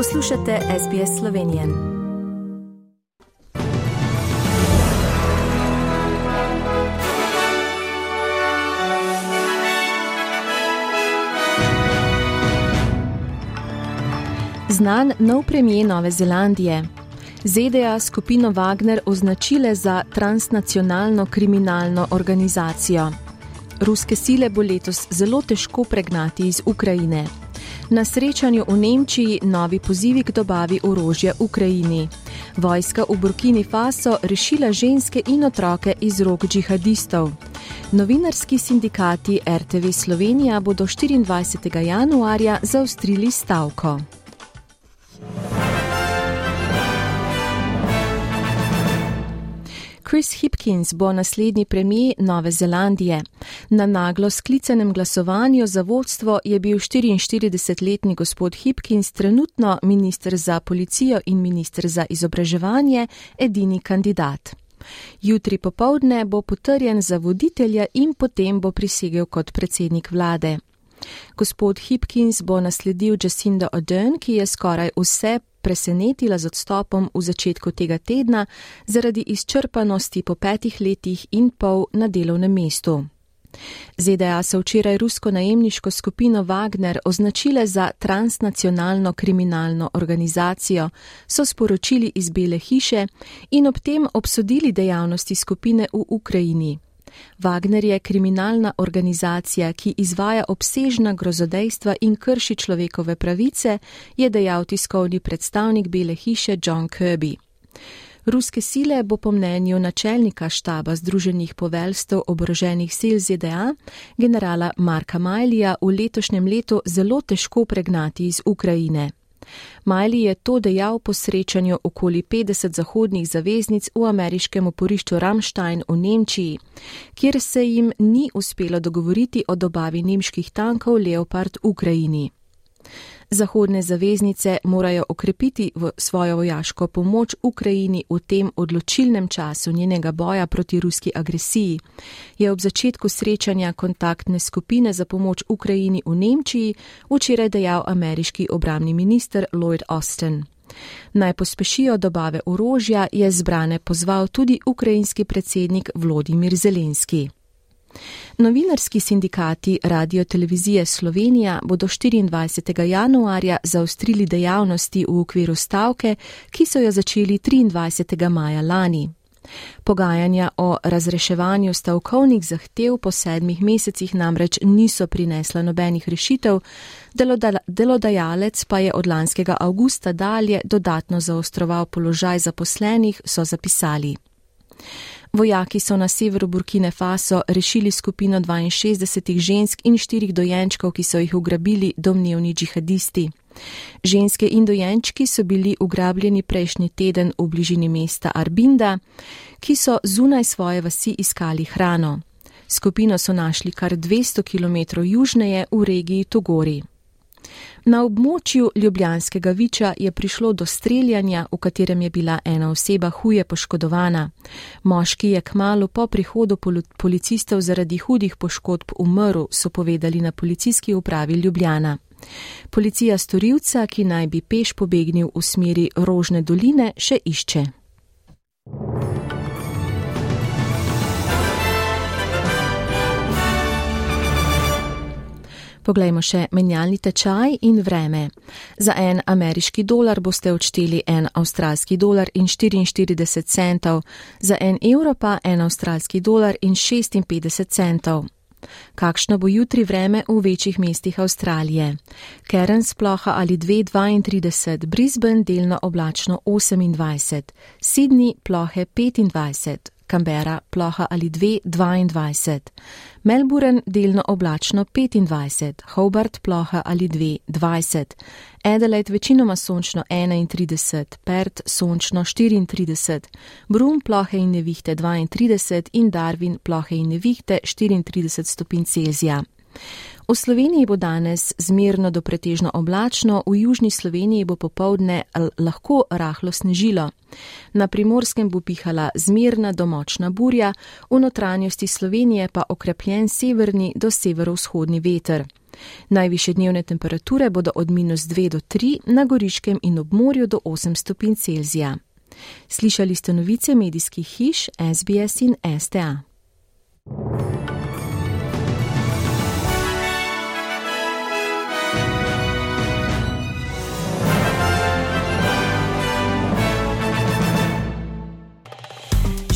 Poslušate SBS Slovenije. Znan nov premijer Nove Zelandije. ZDA skupino Wagner označile za transnacionalno kriminalno organizacijo. Ruske sile bo letos zelo težko pregnati iz Ukrajine. Na srečanju v Nemčiji novi pozivi k dobavi orožja Ukrajini. Vojska v Burkini Faso rešila ženske in otroke iz rok džihadistov. Novinarski sindikati RTV Slovenija bodo 24. januarja zaustrili stavko. Chris Hipkins bo naslednji premijer Nove Zelandije. Na naglo sklicanem glasovanju za vodstvo je bil 44-letni gospod Hipkins trenutno minister za policijo in minister za izobraževanje edini kandidat. Jutri popovdne bo potrjen za voditelja in potem bo prisegel kot predsednik vlade. Gospod Hipkins bo nasledil Jacinda Ardern, ki je skoraj vse presenetila z odstopom v začetku tega tedna zaradi izčrpanosti po petih letih in pol na delovnem mestu. ZDA so včeraj rusko najemniško skupino Wagner označile za transnacionalno kriminalno organizacijo, so sporočili iz Bele hiše in ob tem obsodili dejavnosti skupine v Ukrajini. Wagner je kriminalna organizacija, ki izvaja obsežna grozodejstva in krši človekove pravice, je dejal tiskovni predstavnik Bele hiše John Kirby. Ruske sile bo po mnenju načelnika štaba Združenih poveljstev oboroženih sil ZDA, generala Marka Majlija, v letošnjem letu zelo težko pregnati iz Ukrajine. Miley je to dejal po srečanju okoli 50 zahodnih zaveznic v ameriškem oporišču Ramstein v Nemčiji, kjer se jim ni uspelo dogovoriti o dobavi nemških tankov Leopard v Ukrajini. Zahodne zaveznice morajo okrepiti svojo vojaško pomoč Ukrajini v tem odločilnem času njenega boja proti ruski agresiji, je ob začetku srečanja kontaktne skupine za pomoč Ukrajini v Nemčiji včeraj dejal ameriški obramni minister Lloyd Austin. Naj pospešijo dobave orožja, je zbrane pozval tudi ukrajinski predsednik Vladimir Zelenski. Novinarski sindikati Radio Televizije Slovenija bodo 24. januarja zaustrili dejavnosti v okviru stavke, ki so jo začeli 23. maja lani. Pogajanja o razreševanju stavkovnih zahtev po sedmih mesecih namreč niso prinesla nobenih rešitev, delodajalec pa je od lanskega avgusta dalje dodatno zaostroval položaj zaposlenih, so zapisali. Vojaki so na severu Burkine Faso rešili skupino 62 žensk in štirih dojenčkov, ki so jih ugrabili domnevni džihadisti. Ženske in dojenčki so bili ugrabljeni prejšnji teden v bližini mesta Arbinda, ki so zunaj svoje vasi iskali hrano. Skupino so našli kar 200 km južneje v regiji Togori. Na območju Ljubljanskega viča je prišlo do streljanja, v katerem je bila ena oseba huje poškodovana. Moški je kmalo po prihodu policistov zaradi hudih poškodb umrl, so povedali na policijski upravi Ljubljana. Policija storilca, ki naj bi peš pobegnil v smeri Rožne doline, še išče. Poglejmo še menjalni tečaj in vreme. Za en ameriški dolar boste odšteli en avstralski dolar in 44 centov, za en evro pa en avstralski dolar in 56 centov. Kakšno bo jutri vreme v večjih mestih Avstralije? Cairns ploha ali 2,32, Brisbane delno oblačno 28, Sydney plohe 25, Canberra ploha ali 2,22, Melbourne delno oblačno 25, Hobart ploha ali 2,20, Adelaide večinoma sončno 31, Perth sončno 34, Brum plohe in nevihte 32 in Darwin plohe in nevihte 34 stopinj Celzija. V Sloveniji bo danes zmerno do pretežno oblačno, v južni Sloveniji bo popovdne lahko rahlo snežilo. Na primorskem bo pihala zmerna domočna burja, v notranjosti Slovenije pa okrepljen severni do severovzhodni veter. Najviše dnevne temperature bodo od minus 2 do 3 na Goriškem in ob morju do 8 stopinj Celzija. Slišali ste novice medijskih hiš SBS in STA.